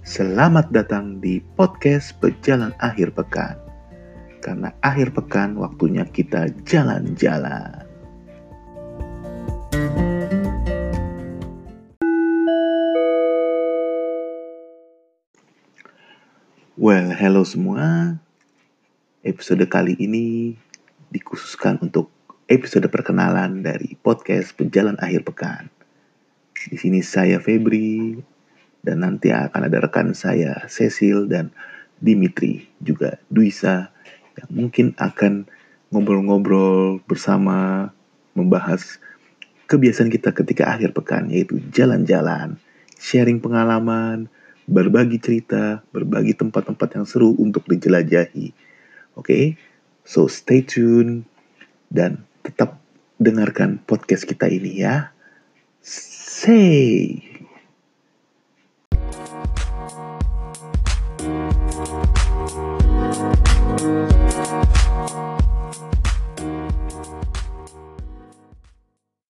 Selamat datang di podcast Pejalan Akhir Pekan. Karena akhir pekan waktunya kita jalan-jalan. Well, hello semua. Episode kali ini dikhususkan untuk episode perkenalan dari podcast Pejalan Akhir Pekan. Di sini saya Febri dan nanti akan ada rekan saya Cecil dan Dimitri juga Duisa yang mungkin akan ngobrol-ngobrol bersama membahas kebiasaan kita ketika akhir pekan yaitu jalan-jalan, sharing pengalaman, berbagi cerita, berbagi tempat-tempat yang seru untuk dijelajahi. Oke, okay? so stay tune dan tetap dengarkan podcast kita ini ya. Say.